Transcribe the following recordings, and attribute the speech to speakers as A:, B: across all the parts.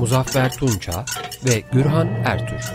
A: Muzaffer Tunça ve Gürhan Ertür.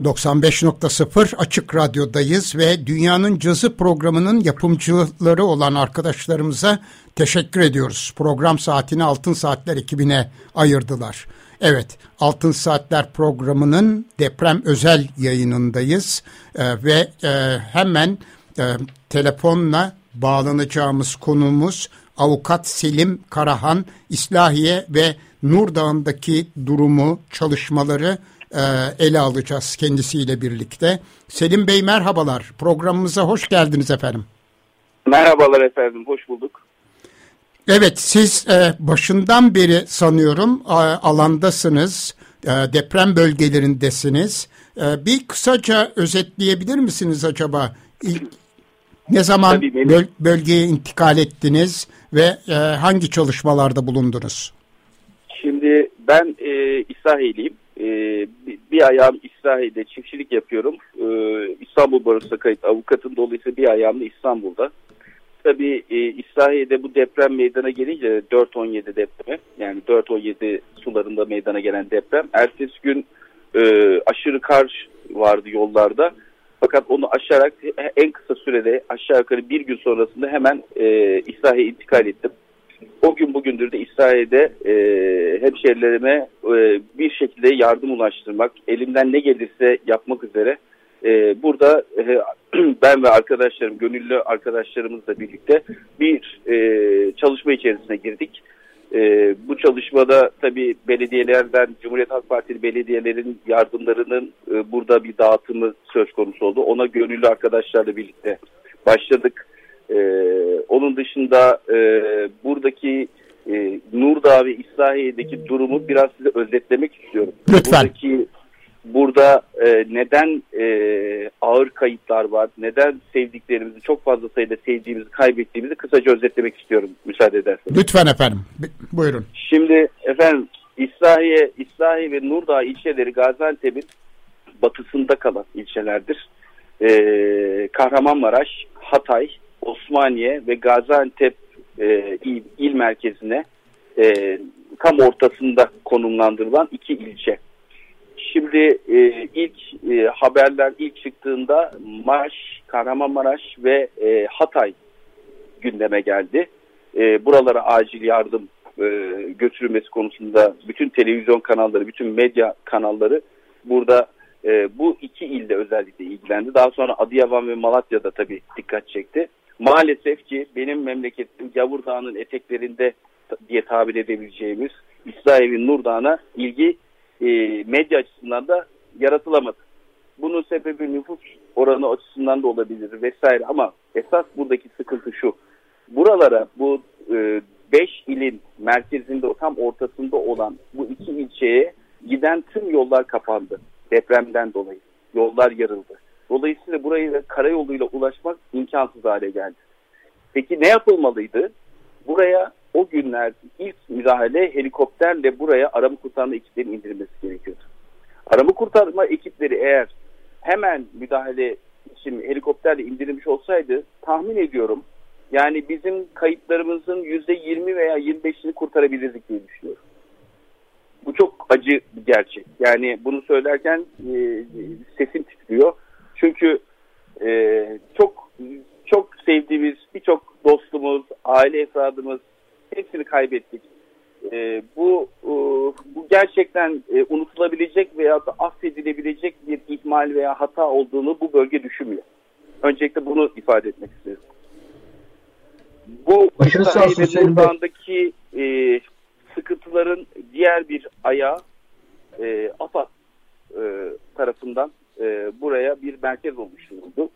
B: 95.0 Açık Radyo'dayız ve Dünyanın Cazı programının yapımcıları olan arkadaşlarımıza teşekkür ediyoruz. Program saatini Altın Saatler ekibine ayırdılar. Evet, Altın Saatler programının deprem özel yayınındayız ee, ve e, hemen e, telefonla bağlanacağımız konumuz avukat Selim Karahan, İslahiye ve Nur Dağı'ndaki durumu, çalışmaları e, ele alacağız kendisiyle birlikte. Selim Bey merhabalar. Programımıza hoş geldiniz efendim.
C: Merhabalar efendim, hoş bulduk.
B: Evet, siz e, başından beri sanıyorum alandasınız, e, deprem bölgelerindesiniz. Bir kısaca özetleyebilir misiniz acaba? İlk, ne zaman böl bölgeye intikal ettiniz ve hangi çalışmalarda bulundunuz?
C: Şimdi ben e, İsrailiyim e, bir, bir ayağım İsrail'de çiftçilik yapıyorum. E, İstanbul Barosu'na kayıt avukatım dolayısıyla bir ayağım da İstanbul'da. Tabii e, İsrail'de bu deprem meydana gelince 4-17 depremi yani 4-17 sularında meydana gelen deprem. Ertesi gün e, aşırı kar vardı yollarda. Fakat onu aşarak en kısa sürede aşağı yukarı bir gün sonrasında hemen e, İsrail'e intikal ettim o gün bugündür de İsrail'de e, hemşerilerime e, bir şekilde yardım ulaştırmak, elimden ne gelirse yapmak üzere e, burada e, ben ve arkadaşlarım, gönüllü arkadaşlarımızla birlikte bir e, çalışma içerisine girdik. E, bu çalışmada tabii belediyelerden, Cumhuriyet Halk Partili belediyelerin yardımlarının e, burada bir dağıtımı söz konusu oldu. Ona gönüllü arkadaşlarla birlikte başladık. Ee, onun dışında e, buradaki e, Nurdağ ve İslahiye'deki durumu biraz size özetlemek istiyorum.
B: Lütfen.
C: Buradaki, burada e, neden e, ağır kayıplar var, neden sevdiklerimizi, çok fazla sayıda sevdiğimizi kaybettiğimizi kısaca özetlemek istiyorum müsaade ederseniz.
B: Lütfen efendim, buyurun.
C: Şimdi efendim İslahiye, İslahiye ve Nurdağ ilçeleri Gaziantep'in batısında kalan ilçelerdir. Ee, Kahramanmaraş, Hatay, Osmaniye ve Gaziantep e, il, il merkezine e, tam ortasında konumlandırılan iki ilçe. Şimdi e, ilk e, haberler ilk çıktığında Maraş, Kahramanmaraş ve e, Hatay gündeme geldi. E, buralara acil yardım e, götürülmesi konusunda bütün televizyon kanalları, bütün medya kanalları burada e, bu iki ilde özellikle ilgilendi. Daha sonra Adıyaman ve Malatya'da tabii dikkat çekti. Maalesef ki benim memleketim Yavur Dağı'nın eteklerinde diye tabir edebileceğimiz İsrail'in Nur Dağı'na ilgi e, medya açısından da yaratılamadı. Bunun sebebi nüfus oranı açısından da olabilir vesaire ama esas buradaki sıkıntı şu. Buralara bu 5 e, ilin merkezinde tam ortasında olan bu iki ilçeye giden tüm yollar kapandı depremden dolayı. Yollar yarıldı. Dolayısıyla burayı karayoluyla ulaşmak imkansız hale geldi. Peki ne yapılmalıydı? Buraya o günler ilk müdahale helikopterle buraya arama kurtarma ekiplerinin indirilmesi gerekiyordu. Arama kurtarma ekipleri eğer hemen müdahale için helikopterle indirilmiş olsaydı tahmin ediyorum yani bizim kayıplarımızın %20 veya 25'ini kurtarabilirdik diye düşünüyorum. Bu çok acı bir gerçek. Yani bunu söylerken e, sesim titriyor. Çünkü e, çok çok sevdiğimiz birçok dostumuz, aile efradımız hepsini kaybettik. E, bu e, bu gerçekten e, unutulabilecek veya da affedilebilecek bir ihmal veya hata olduğunu bu bölge düşünmüyor. Öncelikle bunu ifade etmek istiyorum. Bu İsrail e, sıkıntıların diğer bir ayağı e, AFAD e, tarafından e, buraya bir merkez oluşturuldu.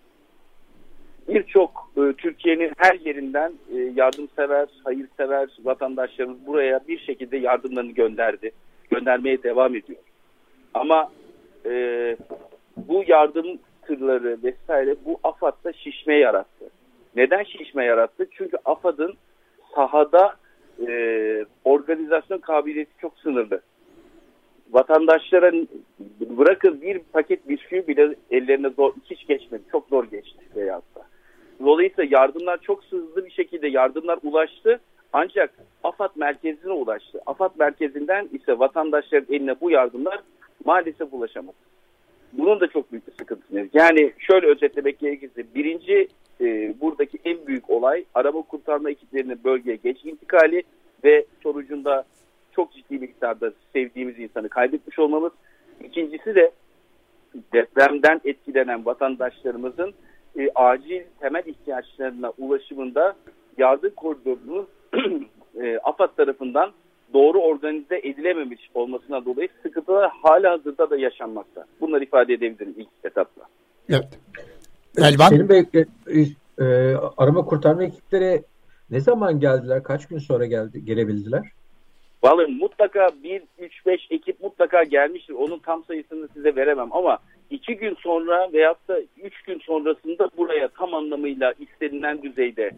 C: Birçok e, Türkiye'nin her yerinden e, yardımsever, hayırsever vatandaşlarımız buraya bir şekilde yardımlarını gönderdi. Göndermeye devam ediyor. Ama e, bu yardım tırları vesaire bu AFAD'da şişme yarattı. Neden şişme yarattı? Çünkü AFAD'ın sahada e, organizasyon kabiliyeti çok sınırlı. Vatandaşlara bırakın bir paket bisküvi bile ellerine zor, hiç geçmedi. Çok zor geçti veyahut da. Dolayısıyla yardımlar çok hızlı bir şekilde yardımlar ulaştı. Ancak AFAD merkezine ulaştı. AFAD merkezinden ise vatandaşların eline bu yardımlar maalesef ulaşamadı. Bunun da çok büyük bir sıkıntısı. Yani şöyle özetlemek gerekirse birinci e, buradaki en büyük olay araba kurtarma ekiplerinin bölgeye geç intikali ve sonucunda çok ciddi miktarda sevdiğimiz insanı kaybetmiş olmamız. İkincisi de depremden etkilenen vatandaşlarımızın e, acil temel ihtiyaçlarına ulaşımında yardım koridorunun e, AFAD tarafından doğru organize edilememiş olmasına dolayı sıkıntılar hala hazırda da yaşanmakta. Bunları ifade edebilirim ilk etapta.
B: Evet. Elvan?
D: Selim Bey, e, e, arama kurtarma ekipleri ne zaman geldiler? Kaç gün sonra geldi, gelebildiler?
C: Vallahi mutlaka 1, 3, 5 ekip mutlaka gelmiştir. Onun tam sayısını size veremem ama 2 gün sonra veyahut da 3 gün sonrasında buraya tam anlamıyla istenilen düzeyde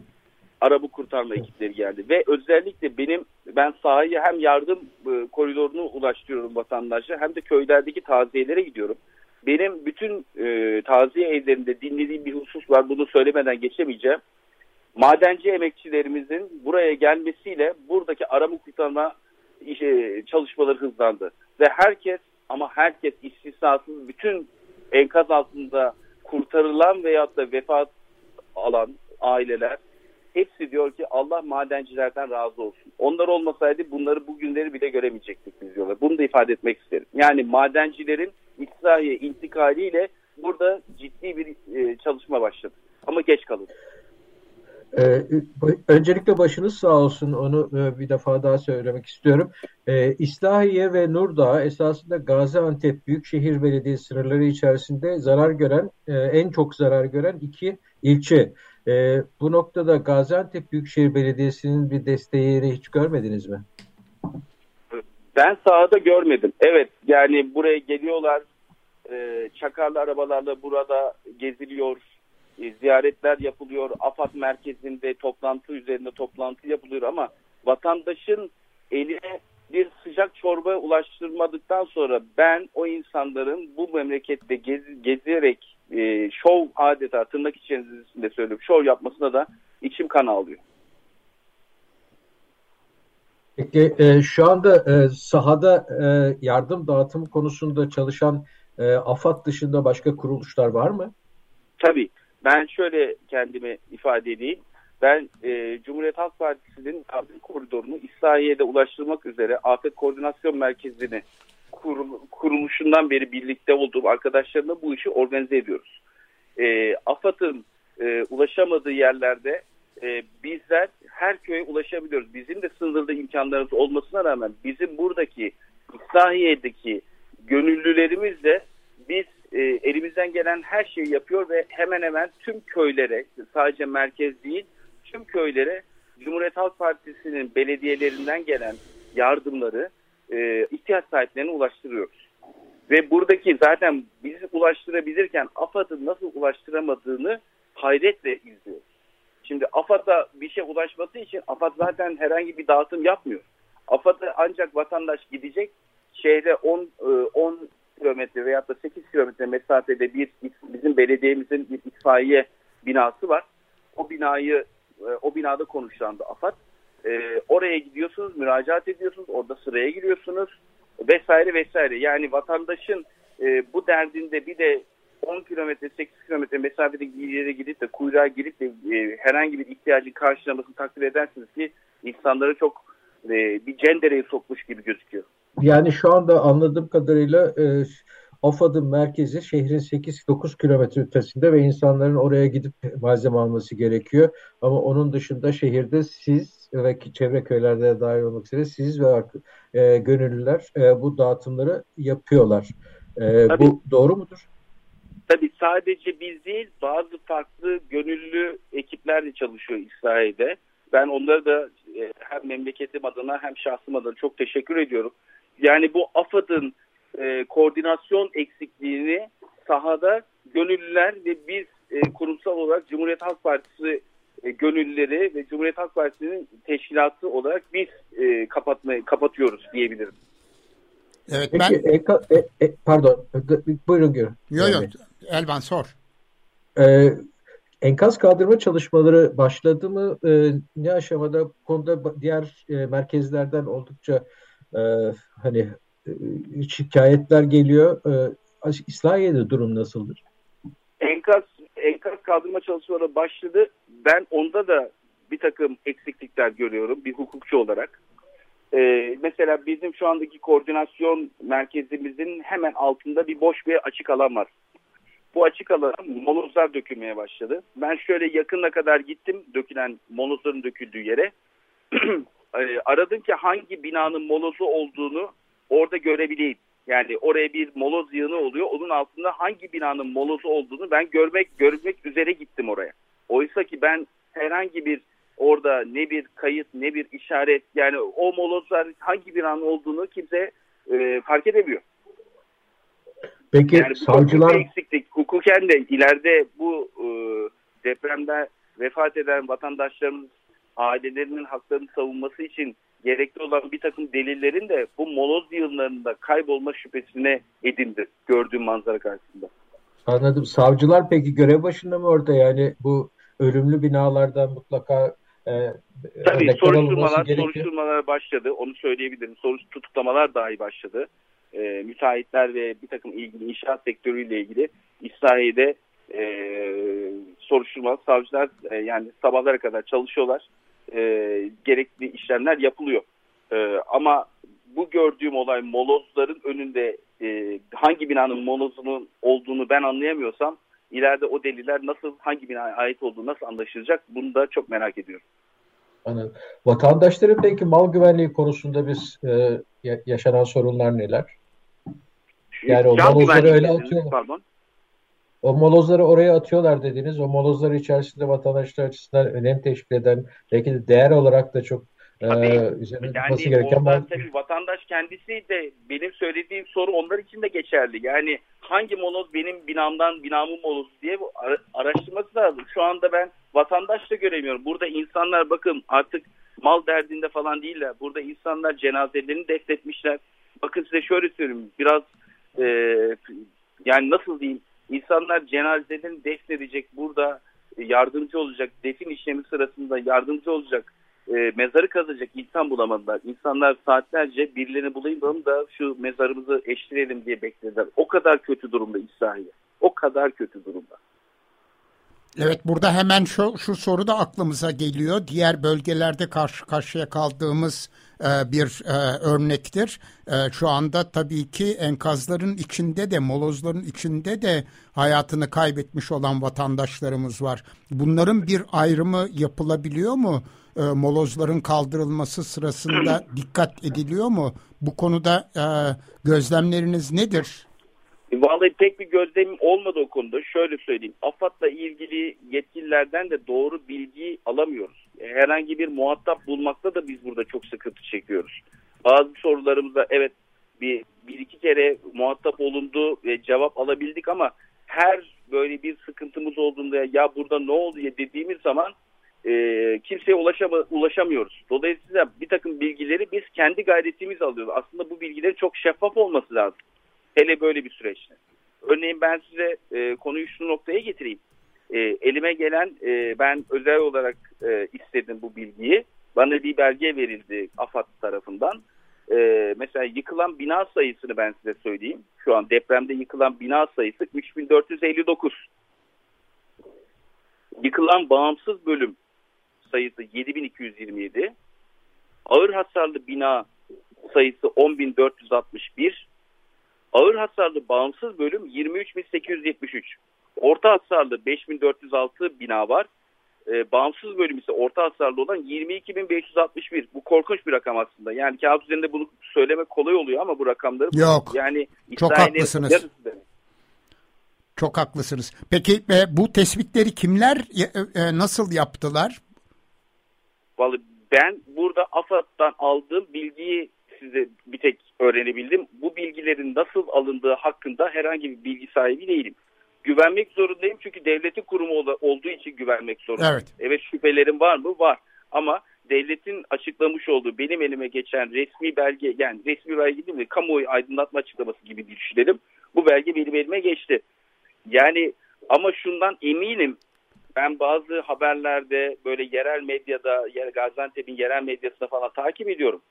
C: araba kurtarma ekipleri geldi. Ve özellikle benim ben sahaya hem yardım e, koridorunu ulaştırıyorum vatandaşa hem de köylerdeki taziyelere gidiyorum. Benim bütün e, taziye evlerinde dinlediğim bir husus var. Bunu söylemeden geçemeyeceğim. Madenci emekçilerimizin buraya gelmesiyle buradaki arama kurtarma işe, çalışmaları hızlandı. Ve herkes ama herkes istisnasız bütün enkaz altında kurtarılan veyahut da vefat alan aileler hepsi diyor ki Allah madencilerden razı olsun. Onlar olmasaydı bunları bugünleri bile göremeyecektik biz diyorlar. Bunu da ifade etmek isterim. Yani madencilerin İsrail'e intikaliyle burada ciddi bir e, çalışma başladı. Ama geç kalındı.
D: Ee, öncelikle başınız sağ olsun onu e, bir defa daha söylemek istiyorum. Ee, İslahiye ve Nurdağ esasında Gaziantep Büyükşehir Belediyesi sınırları içerisinde zarar gören, e, en çok zarar gören iki ilçe. E, bu noktada Gaziantep Büyükşehir Belediyesi'nin bir desteğini hiç görmediniz mi?
C: Ben sahada görmedim. Evet yani buraya geliyorlar e, çakarlı arabalarla burada geziliyor, e, ziyaretler yapılıyor, AFAD merkezinde toplantı üzerinde toplantı yapılıyor ama vatandaşın eline bir sıcak çorba ulaştırmadıktan sonra ben o insanların bu memlekette gez, gezerek e, şov adeta tırnak içerisinde söylüyorum şov yapmasına da içim kan ağlıyor.
D: Peki e, şu anda e, sahada e, yardım dağıtım konusunda çalışan e, AFAD dışında başka kuruluşlar var mı?
C: Tabii. Ben şöyle kendimi ifade edeyim. Ben e, Cumhuriyet Halk Partisi'nin yardım koridorunu İslahiye'de ulaştırmak üzere Afet Koordinasyon Merkezi'ni kuruluşundan beri birlikte olduğum arkadaşlarımla bu işi organize ediyoruz. E, AFAD'ın e, ulaşamadığı yerlerde e, bizler her köye ulaşabiliyoruz. Bizim de sınırlı imkanlarımız olmasına rağmen bizim buradaki İslahiye'deki gönüllülerimizle biz e, elimizden gelen her şeyi yapıyor ve hemen hemen tüm köylere sadece merkez değil tüm köylere Cumhuriyet Halk Partisi'nin belediyelerinden gelen yardımları e, ihtiyaç sahiplerine ulaştırıyoruz. Ve buradaki zaten bizi ulaştırabilirken AFAD'ın nasıl ulaştıramadığını hayretle izliyoruz. Şimdi AFAD'a bir şey ulaşması için AFAD zaten herhangi bir dağıtım yapmıyor. AFAD'a ancak vatandaş gidecek şehre 10 10 e, kilometre veyahut da 8 kilometre mesafede bir bizim belediyemizin bir itfaiye binası var. O binayı e, o binada konuşlandı AFAD. E, oraya gidiyorsunuz, müracaat ediyorsunuz, orada sıraya giriyorsunuz vesaire vesaire. Yani vatandaşın e, bu derdinde bir de 10 kilometre 8 kilometre mesafede yere gidip de kuyruğa girip de e, herhangi bir ihtiyacı karşılamasını takdir edersiniz ki insanları çok e, bir cendereye sokmuş gibi gözüküyor.
D: Yani şu anda anladığım kadarıyla e, AFAD'ın merkezi şehrin 8-9 kilometre ötesinde ve insanların oraya gidip malzeme alması gerekiyor. Ama onun dışında şehirde siz ve çevre köylerde dahil olmak üzere siz ve e, gönüllüler e, bu dağıtımları yapıyorlar. E, bu doğru mudur?
C: Tabii sadece biz değil bazı farklı gönüllü ekipler de çalışıyor İsrail'de. Ben onlara da e, hem memleketim adına hem şahsım adına çok teşekkür ediyorum. Yani bu AFAD'ın e, koordinasyon eksikliğini sahada gönüllüler ve biz e, kurumsal olarak Cumhuriyet Halk Partisi e, gönüllüleri ve Cumhuriyet Halk Partisi'nin teşkilatı olarak biz e, kapatmayı kapatıyoruz diyebilirim.
B: Evet
D: Peki, ben e, e, pardon buyurun görün.
B: Yok yok Elvan sor.
D: Ee, enkaz kaldırma çalışmaları başladı mı? Ee, ne aşamada? Bu konuda diğer e, merkezlerden oldukça e, hani e, şikayetler geliyor. E, İslahiye'de durum nasıldır?
C: Enkaz enkaz kaldırma çalışmaları başladı. Ben onda da bir takım eksiklikler görüyorum bir hukukçu olarak. Ee, mesela bizim şu andaki koordinasyon merkezimizin hemen altında bir boş bir açık alan var. Bu açık alana molozlar dökülmeye başladı. Ben şöyle yakına kadar gittim dökülen molozların döküldüğü yere. Ee, aradım ki hangi binanın molozu olduğunu orada görebileyim. Yani oraya bir moloz yığını oluyor. Onun altında hangi binanın molozu olduğunu ben görmek görmek üzere gittim oraya. Oysa ki ben herhangi bir orada ne bir kayıt ne bir işaret yani o molozlar hangi binanın olduğunu kimse e, fark edemiyor.
D: Peki yani savcılar...
C: eksiklik. Hukuken de ileride bu e, depremde vefat eden vatandaşlarımız ailelerinin haklarını savunması için gerekli olan bir takım delillerin de bu moloz yığınlarında kaybolma şüphesine edindi gördüğüm manzara karşısında.
D: Anladım. Savcılar peki görev başında mı orada yani bu ölümlü binalardan mutlaka
C: e, Tabii soruşturmalar, soruşturmalar başladı. Onu söyleyebilirim. Soruş, tutuklamalar dahi başladı. E, müteahhitler ve bir takım ilgili inşaat sektörüyle ilgili İsrail'de e, soruşturma, savcılar e, yani sabahlara kadar çalışıyorlar e, gerekli işlemler yapılıyor. E, ama bu gördüğüm olay molozların önünde e, hangi binanın molozunun olduğunu ben anlayamıyorsam ileride o deliller nasıl hangi binaya ait olduğu nasıl anlaşılacak bunu da çok merak ediyorum.
D: Anladım. Vatandaşların peki mal güvenliği konusunda biz e, yaşanan sorunlar neler?
C: Yani o molozları öyle atıyorlar. Pardon.
D: O molozları oraya atıyorlar dediniz. O molozlar içerisinde vatandaşlar açısından önem teşkil eden, belki de değer olarak da çok e, üzerine yani gereken
C: bazı... tabii vatandaş kendisi de benim söylediğim soru onlar için de geçerli. Yani hangi moloz benim binamdan binamın molozu diye bu araştırması lazım. Şu anda ben vatandaş da göremiyorum. Burada insanlar bakın artık mal derdinde falan değiller. Burada insanlar cenazelerini defnetmişler. Bakın size şöyle söyleyeyim. Biraz e, yani nasıl diyeyim İnsanlar cenazelerini defnedecek, burada yardımcı olacak, defin işlemi sırasında yardımcı olacak, e, mezarı kazacak insan bulamadılar. İnsanlar saatlerce birilerini bulayım da şu mezarımızı eşleyelim diye beklediler. O kadar kötü durumda İsrail. O kadar kötü durumda.
B: Evet burada hemen şu, şu soru da aklımıza geliyor. Diğer bölgelerde karşı karşıya kaldığımız bir e, örnektir. E, şu anda tabii ki enkazların içinde de molozların içinde de hayatını kaybetmiş olan vatandaşlarımız var. Bunların bir ayrımı yapılabiliyor mu? E, molozların kaldırılması sırasında dikkat ediliyor mu? Bu konuda e, gözlemleriniz nedir?
C: Vallahi pek bir gözlemim olmadı o konuda. Şöyle söyleyeyim. AFAD'la ilgili yetkililerden de doğru bilgi alamıyoruz. E, herhangi bir muhatap bulmakta da biz burada çok sıkıntı çekiyoruz. Bazı sorularımızda evet bir, bir iki kere muhatap olundu ve cevap alabildik ama her böyle bir sıkıntımız olduğunda ya burada ne oldu ya dediğimiz zaman e, kimseye ulaşama, ulaşamıyoruz. Dolayısıyla bir takım bilgileri biz kendi gayretimiz alıyoruz. Aslında bu bilgilerin çok şeffaf olması lazım. Hele böyle bir süreçte. Örneğin ben size e, konuyu şu noktaya getireyim. E, elime gelen e, ben özel olarak e, istedim bu bilgiyi. Bana bir belge verildi AFAD tarafından. E, mesela yıkılan bina sayısını ben size söyleyeyim. Şu an depremde yıkılan bina sayısı 3459. Yıkılan bağımsız bölüm sayısı 7227. Ağır hasarlı bina sayısı 10461. Ağır hasarlı bağımsız bölüm 23.873. Orta hasarlı 5406 bina var. E, bağımsız bölüm ise orta hasarlı olan 22.561. Bu korkunç bir rakam aslında. Yani kağıt üzerinde bunu söylemek kolay oluyor ama bu rakamları
B: yok. Yani çok haklısınız. Çok haklısınız. Peki e, bu tespitleri kimler e, e, nasıl yaptılar?
C: Vallahi ben burada AFAD'dan aldığım bilgiyi size bir tek öğrenebildim. Bu bilgilerin nasıl alındığı hakkında herhangi bir bilgi sahibi değilim. Güvenmek zorundayım çünkü devletin kurumu olduğu için güvenmek zorundayım. Evet. evet şüphelerim var mı? Var. Ama devletin açıklamış olduğu benim elime geçen resmi belge yani resmi belge değil mi kamuoyu aydınlatma açıklaması gibi düşünelim. Bu belge benim elime geçti. Yani ama şundan eminim ben bazı haberlerde böyle yerel medyada Gaziantep'in yerel medyasında falan takip ediyorum.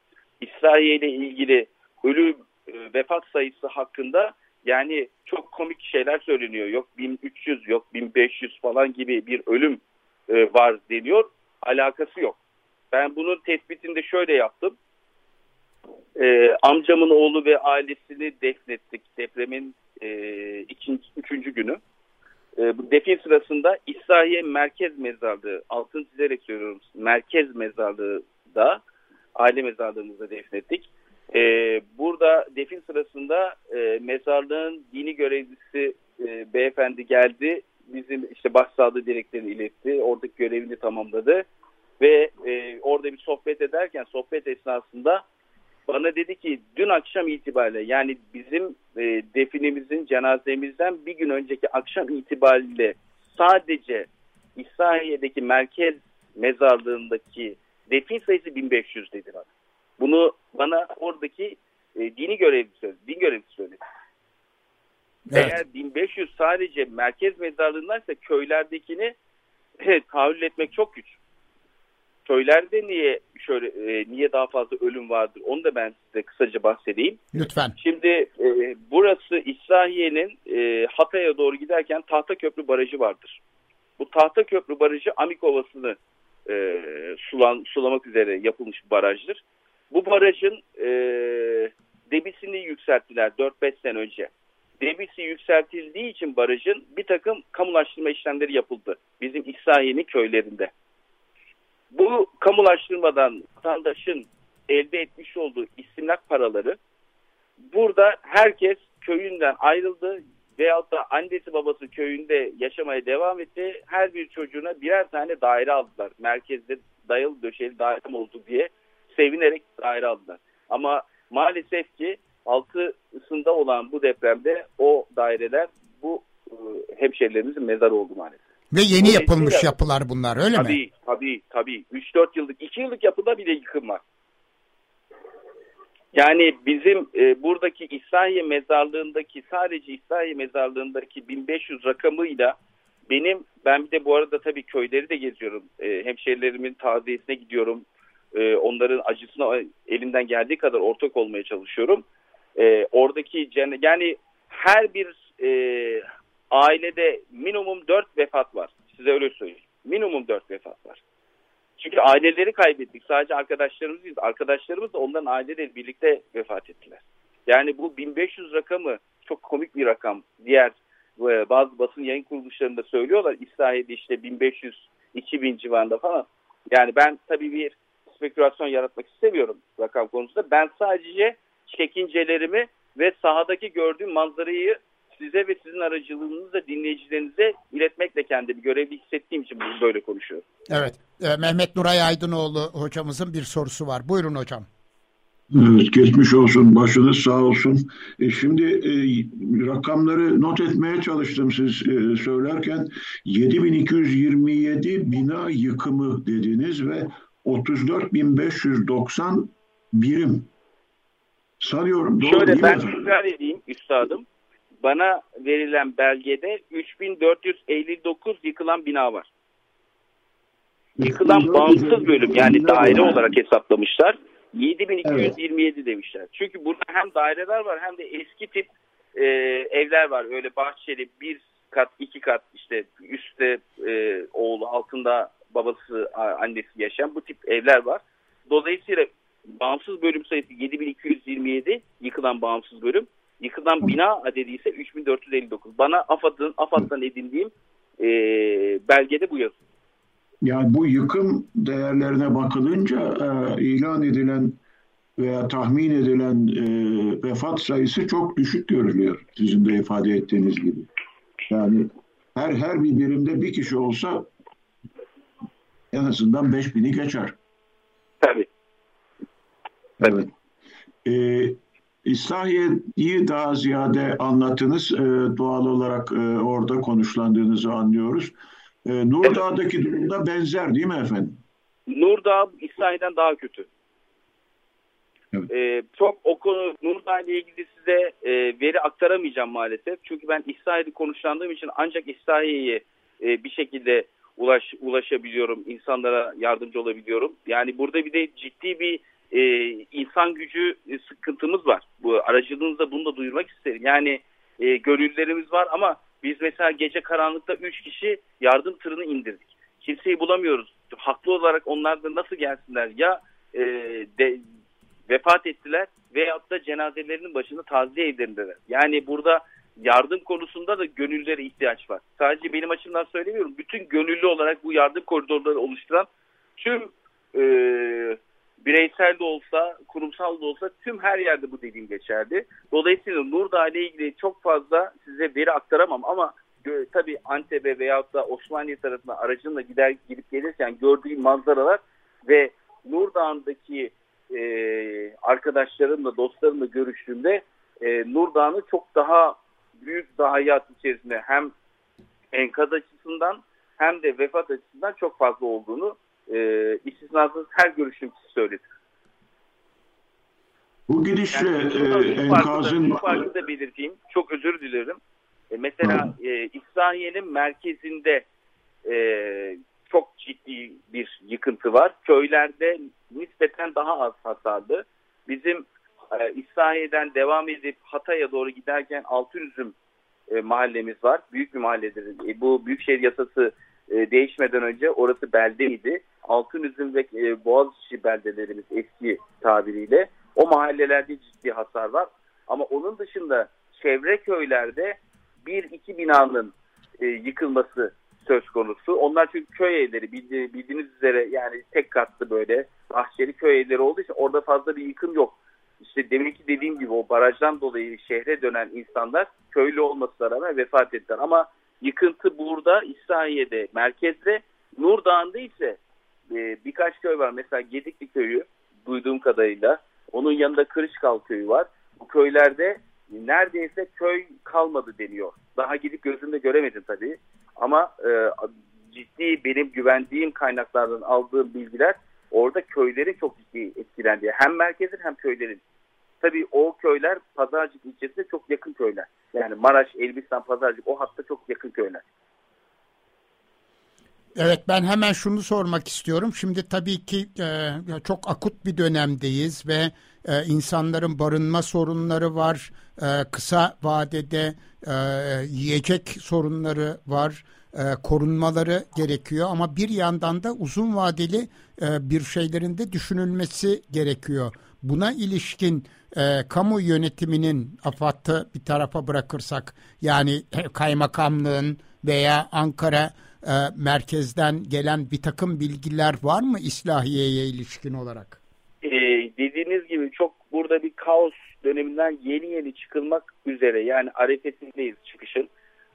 C: İsrail ile ilgili ölü e, vefat sayısı hakkında yani çok komik şeyler söyleniyor. Yok 1300 yok 1500 falan gibi bir ölüm e, var deniyor. Alakası yok. Ben bunun tespitini de şöyle yaptım. E, amcamın oğlu ve ailesini defnettik depremin e, ikinci, üçüncü günü. E, bu defin sırasında İsrahiye Merkez Mezarlığı, altın çizerek söylüyorum, Merkez Mezarlığı da aile mezarlığımızda defnettik. E, burada defin sırasında e, mezarlığın dini görevlisi e, beyefendi geldi. Bizim işte başsağlığı dileklerini iletti. Oradaki görevini tamamladı. Ve e, orada bir sohbet ederken sohbet esnasında bana dedi ki dün akşam itibariyle yani bizim e, definimizin cenazemizden bir gün önceki akşam itibariyle sadece İsrail'deki merkez mezarlığındaki defin sayısı 1500 dedi bana. Bunu bana oradaki e, dini görevli söyledi. Din görevlisi söyledi. Evet. Eğer 1500 sadece merkez mezarlığındaysa köylerdekini evet, tahayyül etmek çok güç. Köylerde niye şöyle e, niye daha fazla ölüm vardır? Onu da ben size kısaca bahsedeyim.
B: Lütfen.
C: Şimdi e, burası İsrahiye'nin e, Hatay'a doğru giderken Tahta Köprü Barajı vardır. Bu Tahta Köprü Barajı Amik Ovası'nı e, sulan, sulamak üzere yapılmış bir barajdır. Bu barajın e, debisini yükselttiler 4-5 sene önce. Debisi yükseltildiği için barajın bir takım kamulaştırma işlemleri yapıldı. Bizim İsrail'in köylerinde. Bu kamulaştırmadan vatandaşın elde etmiş olduğu istimlak paraları burada herkes köyünden ayrıldı veyahut da annesi babası köyünde yaşamaya devam etti. Her bir çocuğuna birer tane daire aldılar. Merkezde dayalı döşeli dairem oldu diye sevinerek daire aldılar. Ama maalesef ki altısında olan bu depremde o daireler bu e, hemşerilerimizin mezarı oldu maalesef.
B: Ve yeni yapılmış yapılar bunlar öyle
C: tabii,
B: mi?
C: Tabii tabii. 3-4 yıllık, 2 yıllık yapıda bile yıkım var. Yani bizim e, buradaki İsrail mezarlığındaki sadece İsrail mezarlığındaki 1500 rakamıyla benim ben bir de bu arada tabii köyleri de geziyorum. E, hemşerilerimin taziyesine gidiyorum. E, onların acısına elimden geldiği kadar ortak olmaya çalışıyorum. E, oradaki yani her bir e, ailede minimum 4 vefat var. Size öyle söyleyeyim. Minimum 4 vefat var. Çünkü aileleri kaybettik. Sadece arkadaşlarımız değil. Arkadaşlarımız da onların aileleri birlikte vefat ettiler. Yani bu 1500 rakamı çok komik bir rakam. Diğer e, bazı basın yayın kuruluşlarında söylüyorlar. İsrail'de işte 1500-2000 civarında falan. Yani ben tabii bir spekülasyon yaratmak istemiyorum rakam konusunda. Ben sadece çekincelerimi ve sahadaki gördüğüm manzarayı size ve sizin aracılığınızla dinleyicilerinize iletmekle kendimi görevli hissettiğim için böyle konuşuyorum.
B: Evet. E, Mehmet Nuray Aydınoğlu hocamızın bir sorusu var. Buyurun hocam.
E: Evet, geçmiş olsun, başınız sağ olsun. E, şimdi e, rakamları not etmeye çalıştım siz e, söylerken. 7227 bina yıkımı dediniz ve 34.590 birim. Sanıyorum doğru
C: Şöyle ben tekrar edeyim üstadım bana verilen belgede 3459 yıkılan bina var. Yıkılan bağımsız bölüm yani daire olarak hesaplamışlar. 7227 evet. demişler. Çünkü burada hem daireler var hem de eski tip e, evler var. Öyle bahçeli bir kat iki kat işte üstte e, oğlu altında babası annesi yaşayan bu tip evler var. Dolayısıyla bağımsız bölüm sayısı 7227 yıkılan bağımsız bölüm. Yıkılan bina adedi ise 3459. Bana AFAD'ın AFAD'dan edindiğim e, belgede bu yazı.
E: Yani bu yıkım değerlerine bakılınca e, ilan edilen veya tahmin edilen e, vefat sayısı çok düşük görülüyor. Sizin de ifade ettiğiniz gibi. Yani her her bir birimde bir kişi olsa en azından 5000'i geçer.
C: Tabii.
E: Evet. Ee, İslahiye'yi daha ziyade anlattınız. Ee, doğal olarak e, orada konuşlandığınızı anlıyoruz. Ee, Nurdağ'daki durumda benzer değil mi efendim?
C: Nurdağ İsrail'den daha kötü.
E: Evet.
C: Ee, çok o konu Nurdağ ile ilgili size e, veri aktaramayacağım maalesef. Çünkü ben İsrail'i konuşlandığım için ancak İsrail'e e, bir şekilde ulaş, ulaşabiliyorum. insanlara yardımcı olabiliyorum. Yani burada bir de ciddi bir e, insan gücü e, sıkıntımız var. Bu aracılığınızda bunu da duyurmak isterim. Yani e, gönüllülerimiz var ama biz mesela gece karanlıkta 3 kişi yardım tırını indirdik. Kimseyi bulamıyoruz. Haklı olarak onlar da nasıl gelsinler? Ya e, de, vefat ettiler veyahut da cenazelerinin başında taziye evlerindeler. Yani burada yardım konusunda da gönüllere ihtiyaç var. Sadece benim açımdan söylemiyorum. Bütün gönüllü olarak bu yardım koridorları oluşturan tüm e, bireysel de olsa, kurumsal da olsa tüm her yerde bu dediğim geçerli. Dolayısıyla Nurdağ ile ilgili çok fazla size veri aktaramam ama tabii Antep'e veyahut da Osmaniye tarafına aracınla gider gidip gelirken gördüğüm manzaralar ve Nurdağ'daki e, arkadaşlarımla, dostlarımla görüştüğümde e, Nurdağ'ın çok daha büyük zayiat içerisinde hem enkaz açısından hem de vefat açısından çok fazla olduğunu e, istisnasız her görüşüm söyledi.
E: Bu gidişle
C: yani,
E: e, enkazın...
C: Bu farkı da belirteyim. Çok özür dilerim. E, mesela e, İsrail'in merkezinde e, çok ciddi bir yıkıntı var. Köylerde nispeten daha az hasarlı. Bizim e, İsrail'den devam edip Hatay'a doğru giderken Altınüzüm e, mahallemiz var. Büyük bir mahalledir. E, bu Büyükşehir Yasası e, değişmeden önce orası beldeydi. Altınüzüm ve e, Boğaziçi beldelerimiz eski tabiriyle. O mahallelerde ciddi hasar var. Ama onun dışında çevre köylerde bir iki binanın e, yıkılması söz konusu. Onlar çünkü köy evleri bildi, bildiğiniz üzere yani tek katlı böyle bahçeli köy evleri olduğu için orada fazla bir yıkım yok. İşte demek ki dediğim gibi o barajdan dolayı şehre dönen insanlar köylü olmasına rağmen vefat ettiler. Ama yıkıntı burada İsrail'de merkezde Nur Dağı'nda ise e, birkaç köy var. Mesela Gedikli köyü duyduğum kadarıyla. Onun yanında Kırışkal köyü var. Bu köylerde neredeyse köy kalmadı deniyor. Daha gidip gözümde göremedim tabii. Ama e, ciddi benim güvendiğim kaynaklardan aldığım bilgiler orada köylerin çok ciddi etkilendiği. Hem merkezin hem köylerin. Tabii o köyler Pazarcık ilçesine çok yakın köyler. Yani Maraş, Elbistan, Pazarcık o hatta çok yakın köyler.
B: Evet ben hemen şunu sormak istiyorum. Şimdi tabii ki e, çok akut bir dönemdeyiz ve e, insanların barınma sorunları var. E, kısa vadede e, yiyecek sorunları var. E, korunmaları gerekiyor ama bir yandan da uzun vadeli e, bir şeylerin de düşünülmesi gerekiyor. Buna ilişkin e, kamu yönetiminin afatı bir tarafa bırakırsak yani kaymakamlığın veya Ankara e, merkezden gelen bir takım bilgiler var mı İslahiye'ye ilişkin olarak?
C: Ee, dediğiniz gibi çok burada bir kaos döneminden yeni yeni çıkılmak üzere yani arefesindeyiz çıkışın.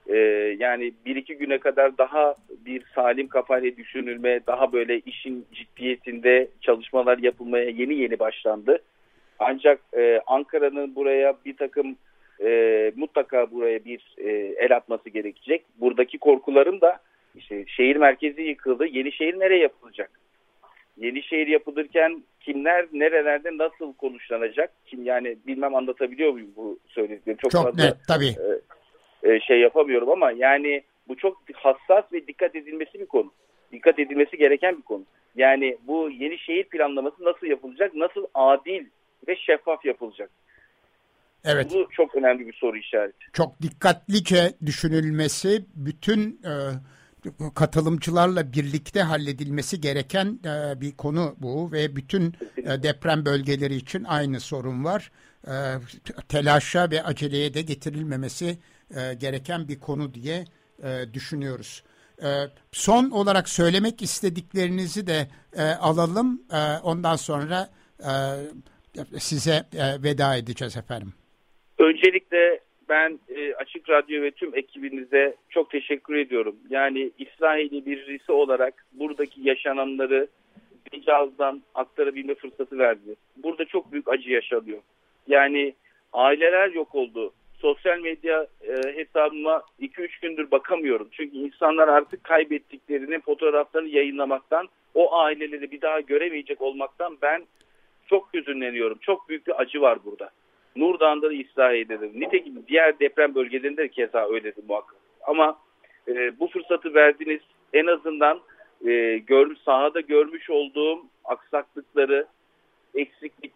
C: Ee, yani bir iki güne kadar daha bir salim kafayla düşünülme, daha böyle işin ciddiyetinde çalışmalar yapılmaya yeni yeni başlandı. Ancak e, Ankara'nın buraya bir takım e, mutlaka buraya bir e, el atması gerekecek. Buradaki korkularım da işte şehir merkezi yıkıldı. Yeni şehir nereye yapılacak? Yeni şehir yapılırken kimler nerelerde nasıl konuşlanacak? Kim yani bilmem anlatabiliyor muyum bu söylediklerimi?
B: Çok, Çok fazla, net tabii.
C: E, e, şey yapamıyorum ama yani bu çok hassas ve dikkat edilmesi bir konu. Dikkat edilmesi gereken bir konu. Yani bu yeni şehir planlaması nasıl yapılacak? Nasıl adil ve şeffaf yapılacak?
B: Evet.
C: Bu çok önemli bir soru işareti.
B: Çok dikkatlice düşünülmesi bütün e, katılımcılarla birlikte halledilmesi gereken e, bir konu bu ve bütün e, deprem bölgeleri için aynı sorun var. E, telaşa ve aceleye de getirilmemesi e, gereken bir konu diye e, düşünüyoruz. E, son olarak söylemek istediklerinizi de e, alalım. E, ondan sonra e, size e, veda edeceğiz efendim.
C: Öncelikle ben e, Açık Radyo ve tüm ekibinize çok teşekkür ediyorum. Yani İsrail'i birisi olarak buradaki yaşananları Hicaz'dan aktarabilme fırsatı verdiniz. Burada çok büyük acı yaşanıyor. Yani aileler yok oldu. Sosyal medya e, hesabıma 2-3 gündür bakamıyorum. Çünkü insanlar artık kaybettiklerini fotoğraflarını yayınlamaktan, o aileleri bir daha göremeyecek olmaktan ben çok hüzünleniyorum. Çok büyük bir acı var burada. Nurdağ'da da İsrail'de Nitekim diğer deprem bölgelerinde de keza öyledir muhakkak. Ama e, bu fırsatı verdiniz. En azından e, gör, sahada görmüş olduğum aksaklıkları,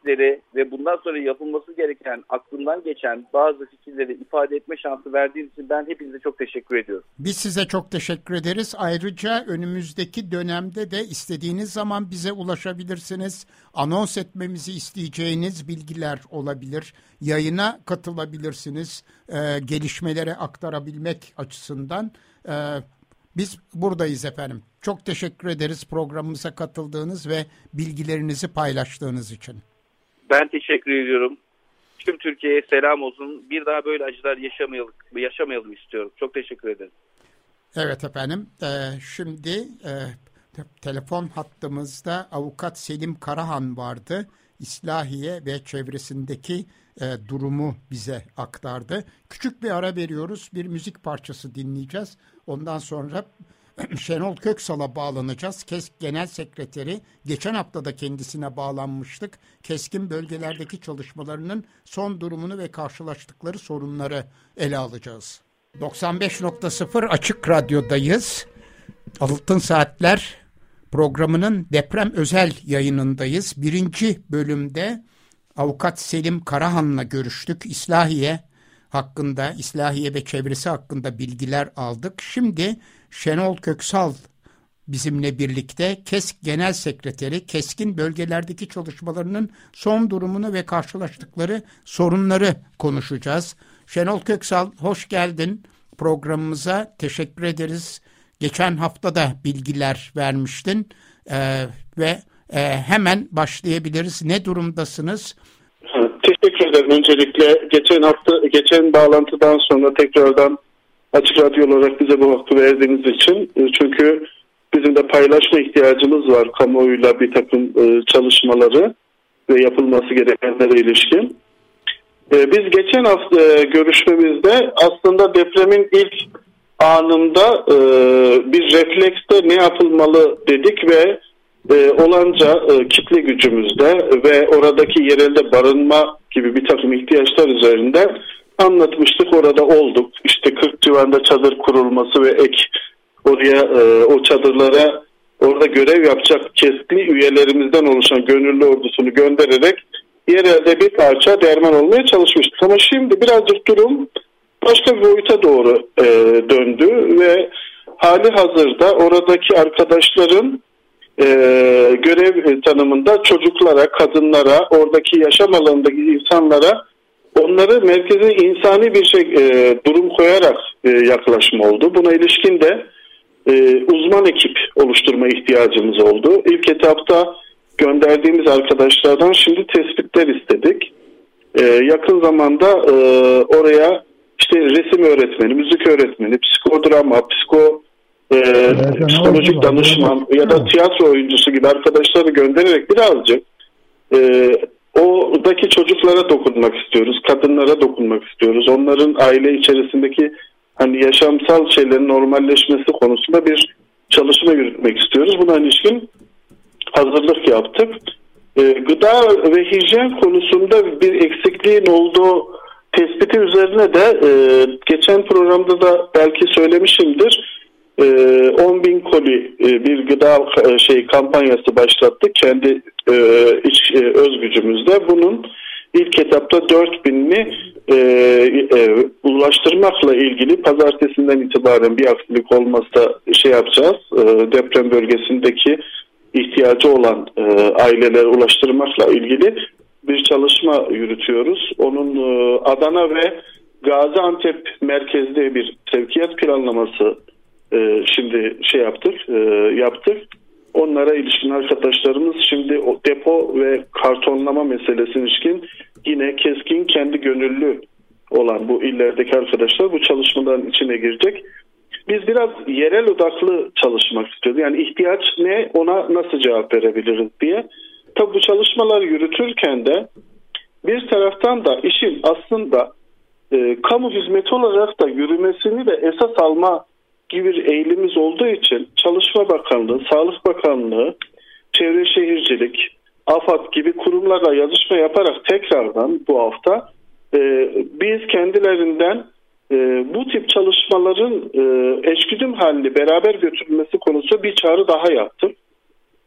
C: eksiklikleri ve bundan sonra yapılması gereken aklımdan geçen bazı fikirleri ifade etme şansı verdiğiniz için ben hepinize çok teşekkür ediyorum.
B: Biz size çok teşekkür ederiz. Ayrıca önümüzdeki dönemde de istediğiniz zaman bize ulaşabilirsiniz. Anons etmemizi isteyeceğiniz bilgiler olabilir. Yayına katılabilirsiniz. Ee, gelişmelere aktarabilmek açısından. Ee, biz buradayız efendim. Çok teşekkür ederiz programımıza katıldığınız ve bilgilerinizi paylaştığınız için.
C: Ben teşekkür ediyorum. Tüm Türkiye'ye selam olsun. Bir daha böyle acılar yaşamayalım, yaşamayalım istiyorum. Çok teşekkür ederim.
B: Evet efendim. Ee, şimdi e, telefon hattımızda avukat Selim Karahan vardı. İslahiye ve çevresindeki e, durumu bize aktardı. Küçük bir ara veriyoruz. Bir müzik parçası dinleyeceğiz. Ondan sonra Şenol Köksal'a bağlanacağız. KESK Genel Sekreteri geçen hafta da kendisine bağlanmıştık. KESK'in bölgelerdeki çalışmalarının son durumunu ve karşılaştıkları sorunları ele alacağız. 95.0 Açık Radyo'dayız. Altın Saatler programının deprem özel yayınındayız. Birinci bölümde avukat Selim Karahan'la görüştük. İslahiye hakkında, İslahiye ve çevresi hakkında bilgiler aldık. Şimdi Şenol Köksal bizimle birlikte KESK Genel Sekreteri KESK'in bölgelerdeki çalışmalarının son durumunu ve karşılaştıkları sorunları konuşacağız. Şenol Köksal hoş geldin programımıza teşekkür ederiz. Geçen hafta da bilgiler vermiştin ee, ve e, hemen başlayabiliriz. Ne durumdasınız?
F: Teşekkür ederim. Öncelikle geçen hafta, geçen bağlantıdan sonra tekrardan Açık Radyo olarak bize bu vakti verdiğiniz için. E, çünkü bizim de paylaşma ihtiyacımız var kamuoyuyla bir takım e, çalışmaları ve yapılması gerekenlere ilişkin. E, biz geçen hafta görüşmemizde aslında depremin ilk anında bir reflekste ne yapılmalı dedik ve olanca kitle gücümüzde ve oradaki yerelde barınma gibi bir takım ihtiyaçlar üzerinde anlatmıştık. Orada olduk. İşte 40 civarında çadır kurulması ve ek oraya e, o çadırlara orada görev yapacak kesli üyelerimizden oluşan gönüllü ordusunu göndererek yerelde bir parça derman olmaya çalışmıştık. Ama şimdi birazcık durum başka bir boyuta doğru e, döndü ve hali hazırda oradaki arkadaşların e, görev tanımında çocuklara, kadınlara, oradaki yaşam alanındaki insanlara onları merkeze insani bir şey e, durum koyarak e, yaklaşma oldu. Buna ilişkin de e, uzman ekip oluşturma ihtiyacımız oldu. İlk etapta gönderdiğimiz arkadaşlardan şimdi tespitler istedik. E, yakın zamanda e, oraya işte resim öğretmeni, müzik öğretmeni, psikodrama, psiko e, psikolojik danışman ya da tiyatro oyuncusu gibi arkadaşları göndererek birazcık e, Oradaki çocuklara dokunmak istiyoruz, kadınlara dokunmak istiyoruz. Onların aile içerisindeki hani yaşamsal şeylerin normalleşmesi konusunda bir çalışma yürütmek istiyoruz. Buna ilişkin hazırlık yaptık. E, gıda ve hijyen konusunda bir eksikliğin olduğu tespiti üzerine de e, geçen programda da belki söylemişimdir. E, 10 bin koli e, bir gıda e, şey kampanyası başlattık. Kendi e, iç öz gücümüzde. Bunun ilk etapta 4000'ini e, e, ulaştırmakla ilgili pazartesinden itibaren bir aksilik olmazsa şey yapacağız. E, deprem bölgesindeki ihtiyacı olan e, ailelere ulaştırmakla ilgili bir çalışma yürütüyoruz. Onun e, Adana ve Gaziantep merkezde bir sevkiyat planlaması e, şimdi şey yaptık, e, yaptık. Onlara ilişkin arkadaşlarımız şimdi o depo ve kartonlama meselesine ilişkin yine keskin kendi gönüllü olan bu illerdeki arkadaşlar bu çalışmaların içine girecek. Biz biraz yerel odaklı çalışmak istiyoruz. Yani ihtiyaç ne ona nasıl cevap verebiliriz diye. Tabi bu çalışmaları yürütürken de bir taraftan da işin aslında e, kamu hizmeti olarak da yürümesini de esas alma gibi bir eğilimimiz olduğu için Çalışma Bakanlığı, Sağlık Bakanlığı, Çevre Şehircilik, AFAD gibi kurumlarla yazışma yaparak tekrardan bu hafta e, biz kendilerinden e, bu tip çalışmaların e, eşgüdüm halini beraber götürülmesi konusu bir çağrı daha yaptım.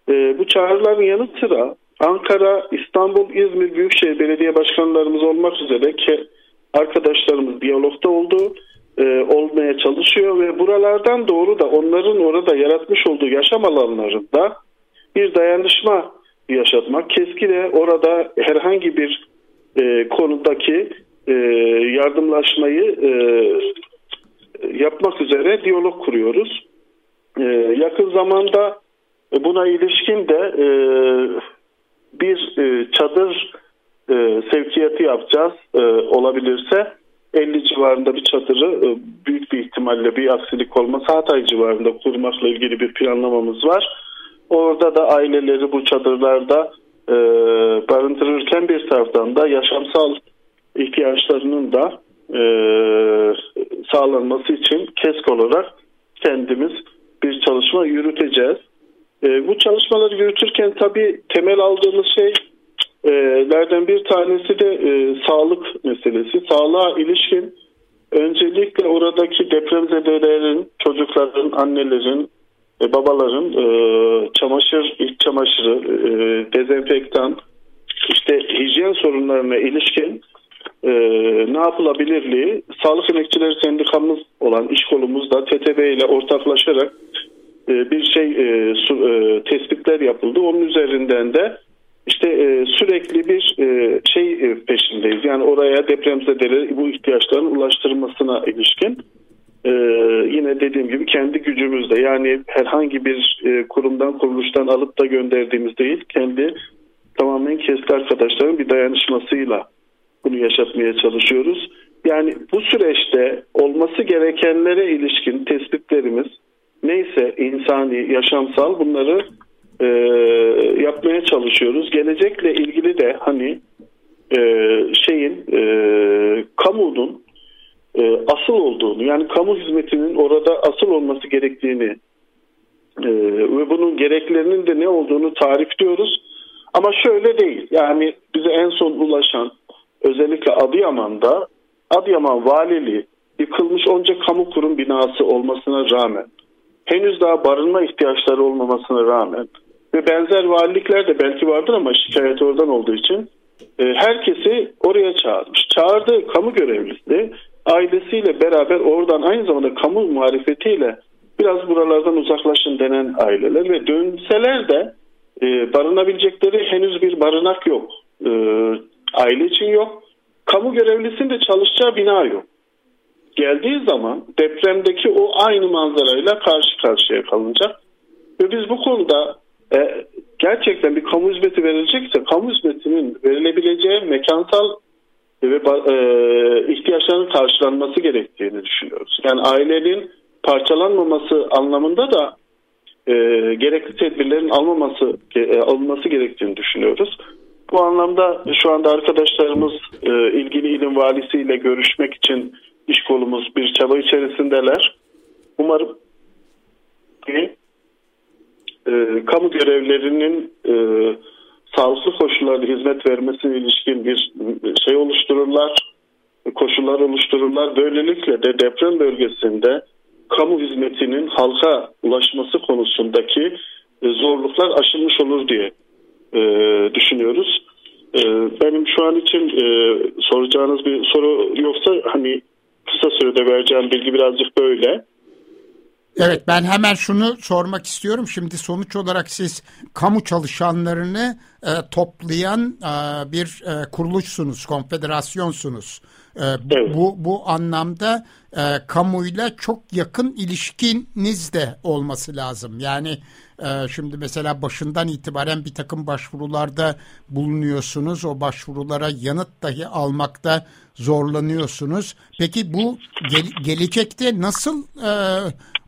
F: E, bu çağrıların yanı sıra Ankara, İstanbul, İzmir Büyükşehir Belediye Başkanlarımız olmak üzere ki arkadaşlarımız diyalogda oldu, e, olmaya çalışıyor ve buralardan doğru da onların orada yaratmış olduğu yaşam alanlarında bir dayanışma yaşatmak. Keski de orada herhangi bir e, konudaki e, yardımlaşmayı e, yapmak üzere diyalog kuruyoruz. E, yakın zamanda buna ilişkin de e, bir e, çadır e, sevkiyatı yapacağız e, olabilirse 50 civarında bir çadırı e, büyük bir ihtimalle bir aksilik olmasa Hatay civarında kurmakla ilgili bir planlamamız var. Orada da aileleri bu çadırlarda e, barındırırken bir taraftan da yaşamsal ihtiyaçlarının da e, sağlanması için KESK olarak kendimiz bir çalışma yürüteceğiz. E, bu çalışmaları yürütürken tabii temel aldığımız şey lerden bir tanesi de e, sağlık meselesi. Sağlığa ilişkin öncelikle oradaki depremzedelerin, çocukların, annelerin, e, babaların e, çamaşır, iç çamaşırı, e, dezenfektan, işte hijyen sorunlarına ilişkin e, ne yapılabilirliği Sağlık Emekçileri Sendikamız olan iş kolumuzda TTB ile ortaklaşarak bir şey e, su, e, tespitler yapıldı. Onun üzerinden de işte e, sürekli bir e, şey e, peşindeyiz. Yani oraya depremzedeleri bu ihtiyaçların ulaştırılmasına ilişkin e, yine dediğim gibi kendi gücümüzle yani herhangi bir e, kurumdan kuruluştan alıp da gönderdiğimiz değil kendi tamamen keski arkadaşların bir dayanışmasıyla bunu yaşatmaya çalışıyoruz. Yani bu süreçte olması gerekenlere ilişkin tespitlerimiz neyse insani, yaşamsal bunları e, yapmaya çalışıyoruz. Gelecekle ilgili de hani e, şeyin e, kamunun e, asıl olduğunu yani kamu hizmetinin orada asıl olması gerektiğini e, ve bunun gereklerinin de ne olduğunu tarifliyoruz. Ama şöyle değil yani bize en son ulaşan özellikle Adıyaman'da Adıyaman Valiliği yıkılmış onca kamu kurum binası olmasına rağmen henüz daha barınma ihtiyaçları olmamasına rağmen ve benzer valilikler de belki vardır ama şikayet oradan olduğu için e, herkesi oraya çağırmış. Çağırdığı kamu görevlisi ailesiyle beraber oradan aynı zamanda kamu marifetiyle biraz buralardan uzaklaşın denen aileler ve dönseler de e, barınabilecekleri henüz bir barınak yok. E, aile için yok. Kamu görevlisinin de çalışacağı bina yok. Geldiği zaman depremdeki o aynı manzarayla karşı karşıya kalınacak. Ve biz bu konuda e, gerçekten bir kamu hizmeti verilecekse kamu hizmetinin verilebileceği mekansal ve e, ihtiyaçların karşılanması gerektiğini düşünüyoruz. Yani ailenin parçalanmaması anlamında da e, gerekli tedbirlerin almaması e, alınması gerektiğini düşünüyoruz. Bu anlamda şu anda arkadaşlarımız e, ilgili ilim valisiyle görüşmek için iş kolumuz bir çaba içerisindeler. Umarım ki e, kamu görevlerinin e, sağlıklı koşullarda hizmet vermesine ilişkin bir şey oluştururlar, koşullar oluştururlar. Böylelikle de deprem bölgesinde kamu hizmetinin halka ulaşması konusundaki e, zorluklar aşılmış olur diye e, düşünüyoruz. E, benim şu an için e, soracağınız bir soru yoksa hani kısa sürede vereceğim bilgi birazcık böyle.
B: Evet ben hemen şunu sormak istiyorum. Şimdi sonuç olarak siz kamu çalışanlarını e, toplayan e, bir e, kuruluşsunuz, konfederasyonsunuz. E, evet. Bu bu anlamda e, kamuyla çok yakın ilişkiniz de olması lazım. Yani e, şimdi mesela başından itibaren bir takım başvurularda bulunuyorsunuz. O başvurulara yanıt dahi almakta zorlanıyorsunuz. Peki bu gel, gelecekte nasıl e,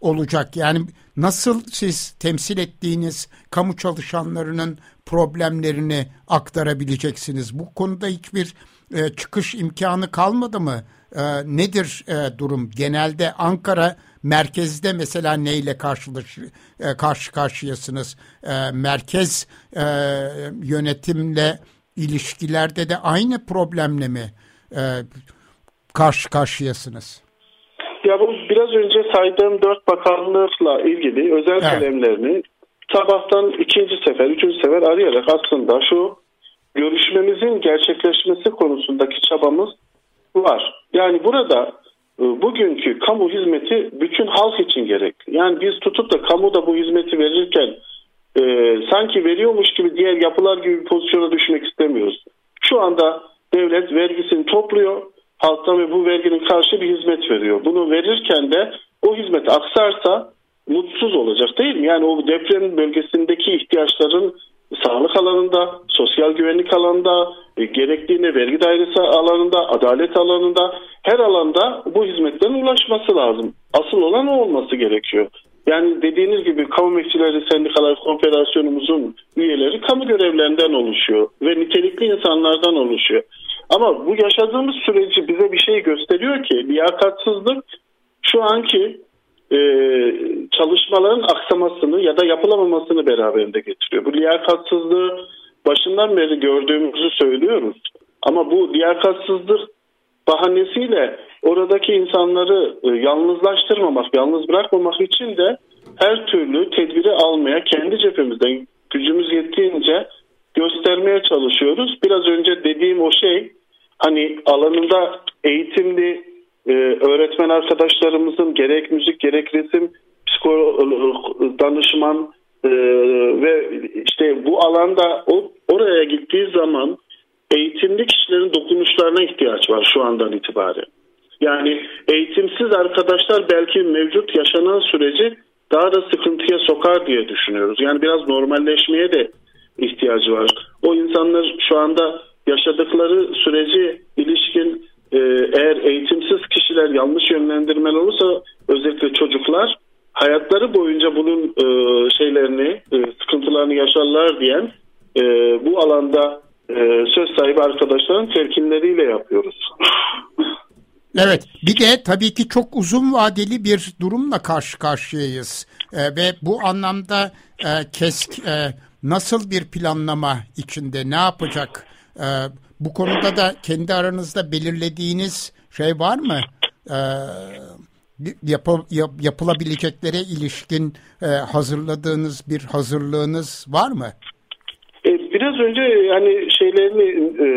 B: olacak? Yani nasıl siz temsil ettiğiniz kamu çalışanlarının problemlerini aktarabileceksiniz? Bu konuda hiçbir e, çıkış imkanı kalmadı mı? E, nedir e, durum? Genelde Ankara merkezde mesela neyle karşılaş, e, karşı karşıyasınız? E, merkez e, yönetimle ilişkilerde de aynı problemle mi e, karşı karşıyasınız?
F: Ya bu biraz önce saydığım dört bakanlıkla ilgili özel evet. kalemlerini sabahtan ikinci sefer, üçüncü sefer arayarak aslında şu görüşmemizin gerçekleşmesi konusundaki çabamız var. Yani burada e, bugünkü kamu hizmeti bütün halk için gerekli. Yani biz tutup da kamuda bu hizmeti verirken e, sanki veriyormuş gibi diğer yapılar gibi bir pozisyona düşmek istemiyoruz. Şu anda devlet vergisini topluyor halktan ve bu verginin karşı bir hizmet veriyor. Bunu verirken de o hizmet aksarsa mutsuz olacak değil mi? Yani o deprem bölgesindeki ihtiyaçların sağlık alanında, sosyal güvenlik alanında, e, gerektiğine vergi dairesi alanında, adalet alanında her alanda bu hizmetlerin ulaşması lazım. Asıl olan o olması gerekiyor. Yani dediğiniz gibi kamu emekçileri sendikalar konfederasyonumuzun üyeleri kamu görevlerinden oluşuyor ve nitelikli insanlardan oluşuyor. Ama bu yaşadığımız süreci bize bir şey gösteriyor ki liyakatsızlık şu anki e, çalışmaların aksamasını ya da yapılamamasını beraberinde getiriyor. Bu liyakatsızlığı başından beri gördüğümüzü söylüyoruz. Ama bu liyakatsızlık bahanesiyle oradaki insanları e, yalnızlaştırmamak, yalnız bırakmamak için de her türlü tedbiri almaya kendi cephemizden gücümüz yettiğince göstermeye çalışıyoruz. Biraz önce dediğim o şey hani alanında eğitimli e, öğretmen arkadaşlarımızın gerek müzik gerek resim psikolog danışman e, ve işte bu alanda o, oraya gittiği zaman eğitimli kişilerin dokunuşlarına ihtiyaç var şu andan itibaren. Yani eğitimsiz arkadaşlar belki mevcut yaşanan süreci daha da sıkıntıya sokar diye düşünüyoruz. Yani biraz normalleşmeye de ihtiyacı var. O insanlar şu anda yaşadıkları süreci ilişkin e, eğer eğitimsiz kişiler yanlış yönlendirmen olursa özellikle çocuklar hayatları boyunca bunun e, şeylerini e, sıkıntılarını yaşarlar diyen e, bu alanda e, söz sahibi arkadaşların telkinleriyle yapıyoruz.
B: Evet bir de tabii ki çok uzun vadeli bir durumla karşı karşıyayız e, ve bu anlamda e, KESK e, nasıl bir planlama içinde ne yapacak e, bu konuda da kendi aranızda belirlediğiniz şey var mı? E, yap, yap, yapılabileceklere ilişkin e, hazırladığınız bir hazırlığınız var mı?
F: E, biraz önce yani şeylerini e,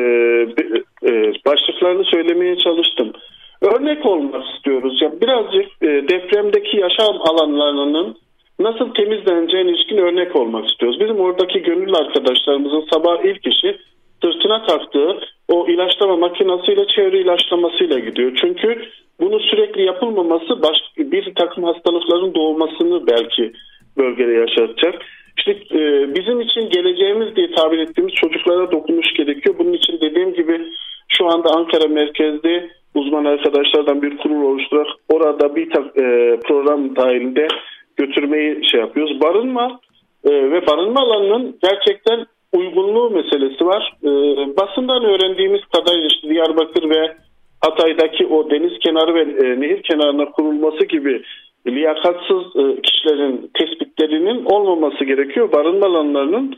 F: e, başlıklarını söylemeye çalıştım. Örnek olmak istiyoruz. Ya birazcık e, depremdeki yaşam alanlarının nasıl temizleneceğine ilişkin örnek olmak istiyoruz. Bizim oradaki gönüllü arkadaşlarımızın sabah ilk işi sırtına taktığı o ilaçlama makinasıyla çevre ilaçlamasıyla gidiyor. Çünkü bunu sürekli yapılmaması baş, bir takım hastalıkların doğmasını belki bölgede yaşatacak. İşte e, bizim için geleceğimiz diye tabir ettiğimiz çocuklara dokunuş gerekiyor. Bunun için dediğim gibi şu anda Ankara merkezde uzman arkadaşlardan bir kurul oluşturarak orada bir e, program dahilinde götürmeyi şey yapıyoruz. Barınma e, ve barınma alanının gerçekten uygunluğu meselesi var. E, basından öğrendiğimiz kadarıyla işte Diyarbakır ve Hatay'daki o deniz kenarı ve e, nehir kenarına kurulması gibi liyakatsız e, kişilerin tespitlerinin olmaması gerekiyor. Barınma alanlarının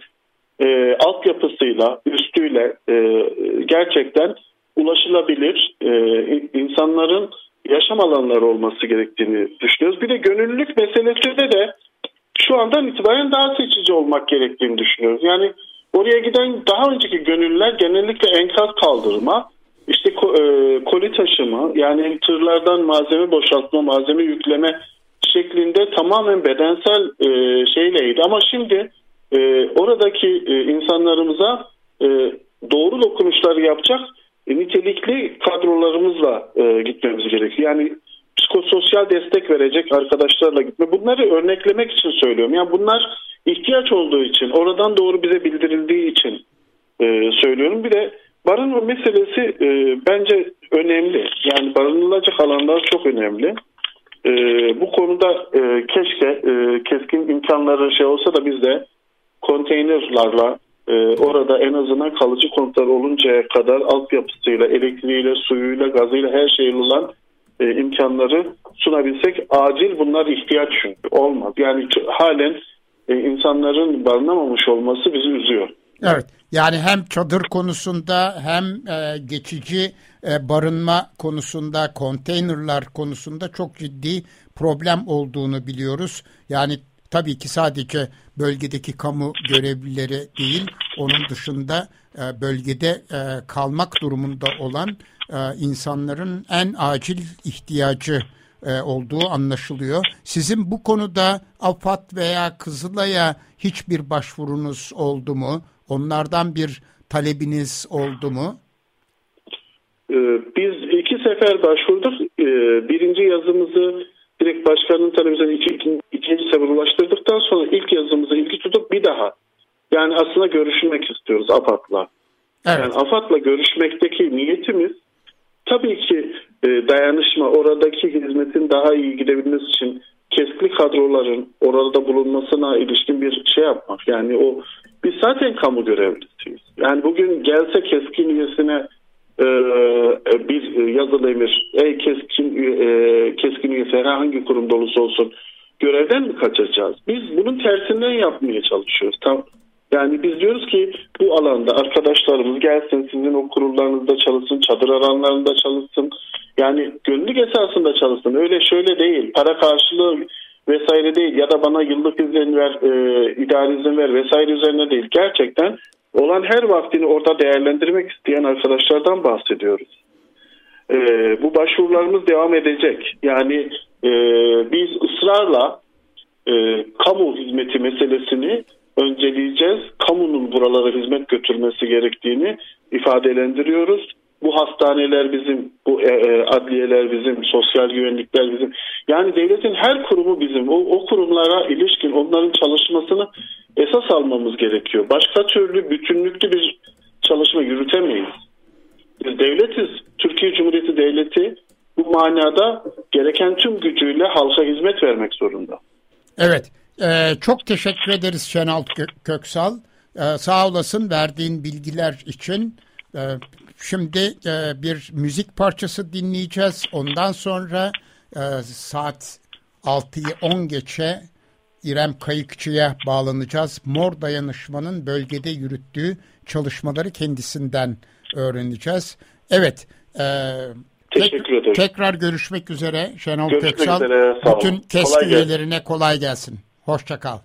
F: e, altyapısıyla, üstüyle e, gerçekten ulaşılabilir e, insanların yaşam alanları olması gerektiğini düşünüyoruz. Bir de gönüllülük meselesinde de şu andan itibaren daha seçici olmak gerektiğini düşünüyoruz. Yani oraya giden daha önceki gönüllüler genellikle enkaz kaldırma, işte e, koli taşıma yani tırlardan malzeme boşaltma, malzeme yükleme şeklinde tamamen bedensel e, şeyleydi. Ama şimdi e, oradaki insanlarımıza doğru dokunuşları yapacak nitelikli kadrolarımızla gitmemiz gerekiyor. Yani psikososyal destek verecek arkadaşlarla gitme. Bunları örneklemek için söylüyorum. Yani bunlar ihtiyaç olduğu için, oradan doğru bize bildirildiği için e, söylüyorum. Bir de barınma meselesi e, bence önemli. Yani barınılacak alanlar çok önemli. E, bu konuda e, keşke e, keskin imkanları şey olsa da biz de konteynerlarla e, orada en azından kalıcı konutlar oluncaya kadar altyapısıyla, elektriğiyle, suyuyla, gazıyla her şeyle olan e, imkanları sunabilsek acil bunlar ihtiyaç olmaz. Yani halen e, insanların barınamamış olması bizi üzüyor.
B: Evet yani hem çadır konusunda hem e, geçici e, barınma konusunda konteynerlar konusunda çok ciddi problem olduğunu biliyoruz. Yani tabii ki sadece bölgedeki kamu görevlileri değil onun dışında e, bölgede e, kalmak durumunda olan e, insanların en acil ihtiyacı olduğu anlaşılıyor. Sizin bu konuda AFAD veya Kızılay'a hiçbir başvurunuz oldu mu? Onlardan bir talebiniz oldu mu?
F: Biz iki sefer başvurduk. Birinci yazımızı direkt başkanın talebine iki, ikinci sefer ulaştırdıktan sonra ilk yazımızı ilgi tutup bir daha yani aslında görüşmek istiyoruz AFAD'la. Evet. Yani AFAD'la görüşmekteki niyetimiz tabii ki e, dayanışma oradaki hizmetin daha iyi gidebilmesi için keskli kadroların orada bulunmasına ilişkin bir şey yapmak. Yani o biz zaten kamu görevlisiyiz. Yani bugün gelse keskin üyesine e, bir yazılı emir, ey keskin, e, keskin üyesi herhangi kurumda olursa olsun görevden mi kaçacağız? Biz bunun tersinden yapmaya çalışıyoruz. Tam yani biz diyoruz ki bu alanda arkadaşlarımız gelsin sizin o kurullarınızda çalışsın, çadır alanlarında çalışsın. Yani gönüllük esasında çalışsın. Öyle şöyle değil. Para karşılığı vesaire değil ya da bana yıllık izin ver, e, idari izin ver vesaire üzerine değil. Gerçekten olan her vaktini orada değerlendirmek isteyen arkadaşlardan bahsediyoruz. E, bu başvurularımız devam edecek. Yani e, biz ısrarla e, kamu hizmeti meselesini önceleyeceğiz. Kamunun buralara hizmet götürmesi gerektiğini ifadelendiriyoruz. Bu hastaneler bizim, bu e, e, adliyeler bizim, sosyal güvenlikler bizim. Yani devletin her kurumu bizim. O, o kurumlara ilişkin onların çalışmasını esas almamız gerekiyor. Başka türlü bütünlüklü bir çalışma yürütemeyiz. Biz devletiz. Türkiye Cumhuriyeti Devleti bu manada gereken tüm gücüyle halka hizmet vermek zorunda.
B: Evet. Ee, çok teşekkür ederiz Şenal Köksal. Ee, sağ olasın verdiğin bilgiler için. Ee, şimdi e, bir müzik parçası dinleyeceğiz. Ondan sonra e, saat 6'yı 10 geçe İrem Kayıkçı'ya bağlanacağız. Mor Dayanışma'nın bölgede yürüttüğü çalışmaları kendisinden öğreneceğiz. Evet.
F: E, Teşekkür tek, ederim.
B: Tekrar görüşmek üzere Şenol görüşmek Köksal. Üzere, Bütün KESK üyelerine kolay gelsin. Hoşçakal.